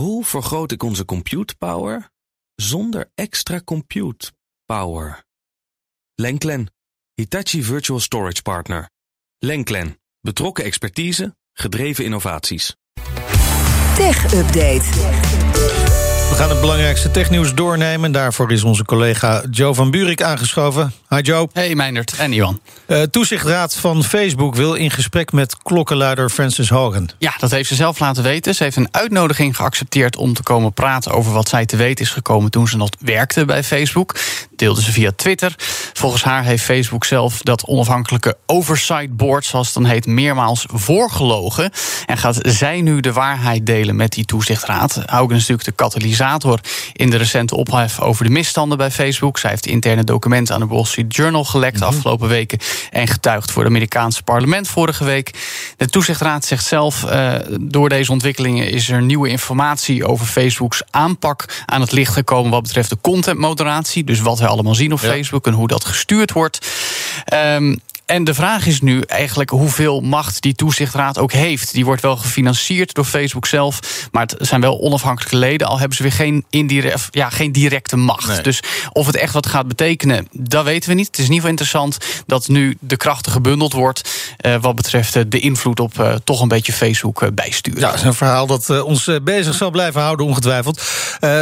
Hoe vergroot ik onze compute power zonder extra compute power? Lenklen, Hitachi Virtual Storage Partner. Lenklen, betrokken expertise, gedreven innovaties. Tech Update. We gaan het belangrijkste technieuws doornemen. Daarvoor is onze collega Joe van Buurik aangeschoven. Hi Joe. Hey Meindert en Iwan. Uh, toezichtraad van Facebook wil in gesprek met klokkenluider Frances Hogan. Ja, dat heeft ze zelf laten weten. Ze heeft een uitnodiging geaccepteerd om te komen praten over wat zij te weten is gekomen toen ze nog werkte bij Facebook. Deelde ze via Twitter. Volgens haar heeft Facebook zelf dat onafhankelijke oversight board, zoals het dan heet, meermaals voorgelogen. En gaat zij nu de waarheid delen met die toezichtraad? Hogan is natuurlijk de katalysator in de recente ophef over de misstanden bij Facebook. Zij heeft interne documenten aan de Wall Street Journal gelekt de afgelopen weken en getuigd voor het Amerikaanse parlement vorige week. De toezichtraad zegt zelf: uh, door deze ontwikkelingen is er nieuwe informatie over Facebooks aanpak aan het licht gekomen wat betreft de contentmoderatie. Dus wat wij allemaal zien op ja. Facebook en hoe dat gestuurd wordt. Um, en de vraag is nu eigenlijk hoeveel macht die toezichtraad ook heeft. Die wordt wel gefinancierd door Facebook zelf, maar het zijn wel onafhankelijke leden. Al hebben ze weer geen, indirect, ja, geen directe macht. Nee. Dus of het echt wat gaat betekenen, dat weten we niet. Het is in ieder geval interessant dat nu de krachten gebundeld wordt. Uh, wat betreft de invloed op uh, toch een beetje Facebook bijsturen. Ja, dat is een verhaal dat ons bezig zal blijven houden, ongetwijfeld.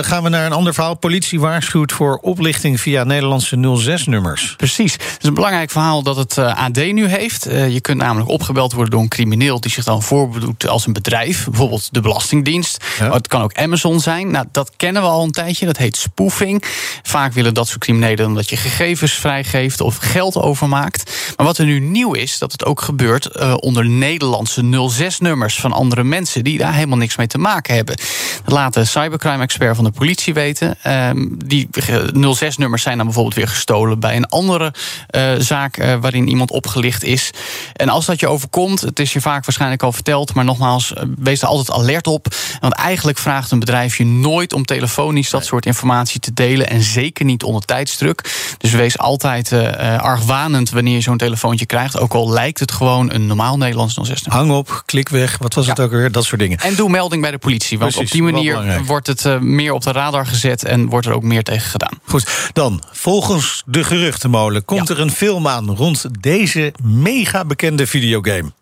gaan we naar een ander verhaal. Politie waarschuwt voor oplichting via Nederlandse 06-nummers. Precies. Het is een belangrijk verhaal dat het AD nu heeft. Uh, je kunt namelijk opgebeld worden door een crimineel die zich dan voordoet als een bedrijf, bijvoorbeeld de Belastingdienst. Ja. Het kan ook Amazon zijn. Nou, dat kennen we al een tijdje. Dat heet spoofing. Vaak willen dat soort criminelen omdat je gegevens vrijgeeft of geld overmaakt. Maar wat er nu nieuw is, dat het ook gebeurt uh, onder Nederlandse 06-nummers van andere mensen die daar helemaal niks mee te maken hebben. Dat laat de cybercrime-expert van de politie weten. Uh, die 06-nummers zijn dan bijvoorbeeld weer gestolen bij een andere uh, zaak waarin iemand opgelicht is. En als dat je overkomt, het is je vaak waarschijnlijk al verteld, maar nogmaals, wees er altijd alert op. Want eigenlijk vraagt een bedrijf je nooit om telefonisch dat soort informatie te delen. En zeker niet onder tijdsdruk. Dus wees altijd uh, argwanend wanneer je zo'n telefoontje krijgt. Ook al lijkt het gewoon een normaal Nederlands 06 Hang op, klik weg, wat was ja. het ook weer? Dat soort dingen. En doe melding bij de politie. Want Precies, op die manier wordt het uh, meer op de radar gezet en wordt er ook meer tegen gedaan. Goed, dan volgens de geruchtenmolen komt ja. er een film aan rond deze mega bekende videogame.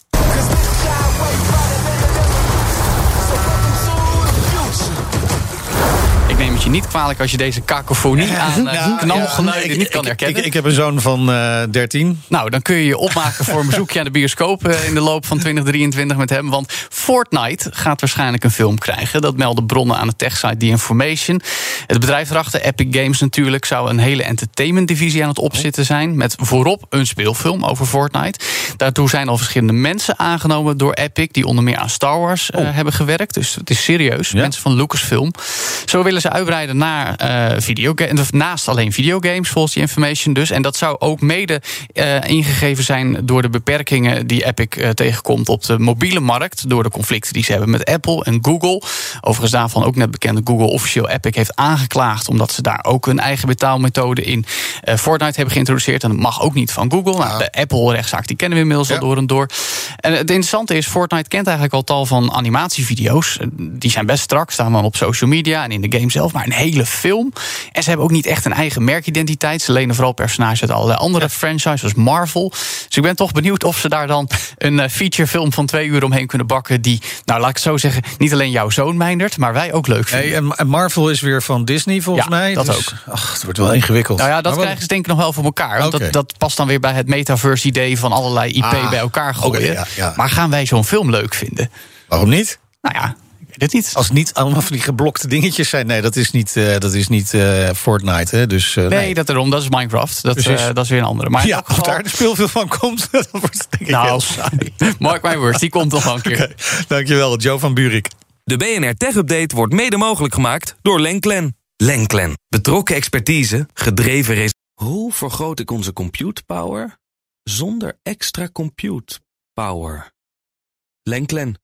Niet kwalijk als je deze kakofonie aan uh, knalgeluiden ja, niet kan herkennen. Ik, ik, heb een zoon van uh, 13. Nou, dan kun je je opmaken voor een bezoekje aan de bioscoop uh, in de loop van 2023 met hem. Want Fortnite gaat waarschijnlijk een film krijgen. Dat melden bronnen aan de techsite The Information. Het bedrijf erachter, Epic Games natuurlijk, zou een hele entertainment-divisie aan het opzitten zijn. Met voorop een speelfilm over Fortnite. Daartoe zijn al verschillende mensen aangenomen door Epic, die onder meer aan Star Wars uh, oh. hebben gewerkt. Dus het is serieus. Ja. Mensen van Lucasfilm. Zo willen ze uitbreiden naar uh, videogames, naast alleen videogames, volgens die information dus. En dat zou ook mede uh, ingegeven zijn door de beperkingen die Epic uh, tegenkomt op de mobiele markt. Door de conflicten die ze hebben met Apple en Google. Overigens daarvan ook net bekende Google officieel Epic heeft aangeklaagd. omdat ze daar ook hun eigen betaalmethode in Fortnite hebben geïntroduceerd. En dat mag ook niet van Google. Nou, de Apple-rechtszaak die kennen we inmiddels ja. al door en door. En het interessante is, Fortnite kent eigenlijk al tal van animatievideo's. Die zijn best strak, staan dan op social media en in de game zelf, maar een hele film. En ze hebben ook niet echt een eigen merkidentiteit. Ze lenen vooral personages uit allerlei andere ja. franchises, zoals Marvel. Dus ik ben toch benieuwd of ze daar dan een uh, featurefilm van twee uur omheen kunnen bakken. Die, nou laat ik het zo zeggen, niet alleen jouw zoon mijndert, maar wij ook leuk vinden. En Marvel is weer van Disney volgens ja, mij. Dat dus, ook. Ach, het wordt wel ingewikkeld. Nou ja, dat krijgen ze denk ik nog wel voor elkaar. Want okay. dat, dat past dan weer bij het metaverse-idee van allerlei IP ah, bij elkaar gooien. Okay, ja, ja. Maar gaan wij zo'n film leuk vinden? Waarom niet? Nou ja, niet. Als het niet allemaal van die geblokte dingetjes zijn. Nee, dat is niet, uh, dat is niet uh, Fortnite. Hè? Dus, uh, nee, nee, dat erom. Dat is Minecraft. Dat, dat is weer een andere. Maar ja, geval... daar de speelfilm van komt, dat wordt denk ik nou, heel saai. Mark my words, die komt nog een keer. Okay. Dankjewel, Joe van Buurik. De BNR Tech Update wordt mede mogelijk gemaakt door Lenklen. Lenklen. Betrokken expertise, gedreven resultaten. Hoe vergroot ik onze compute power zonder extra compute power? Lenklen.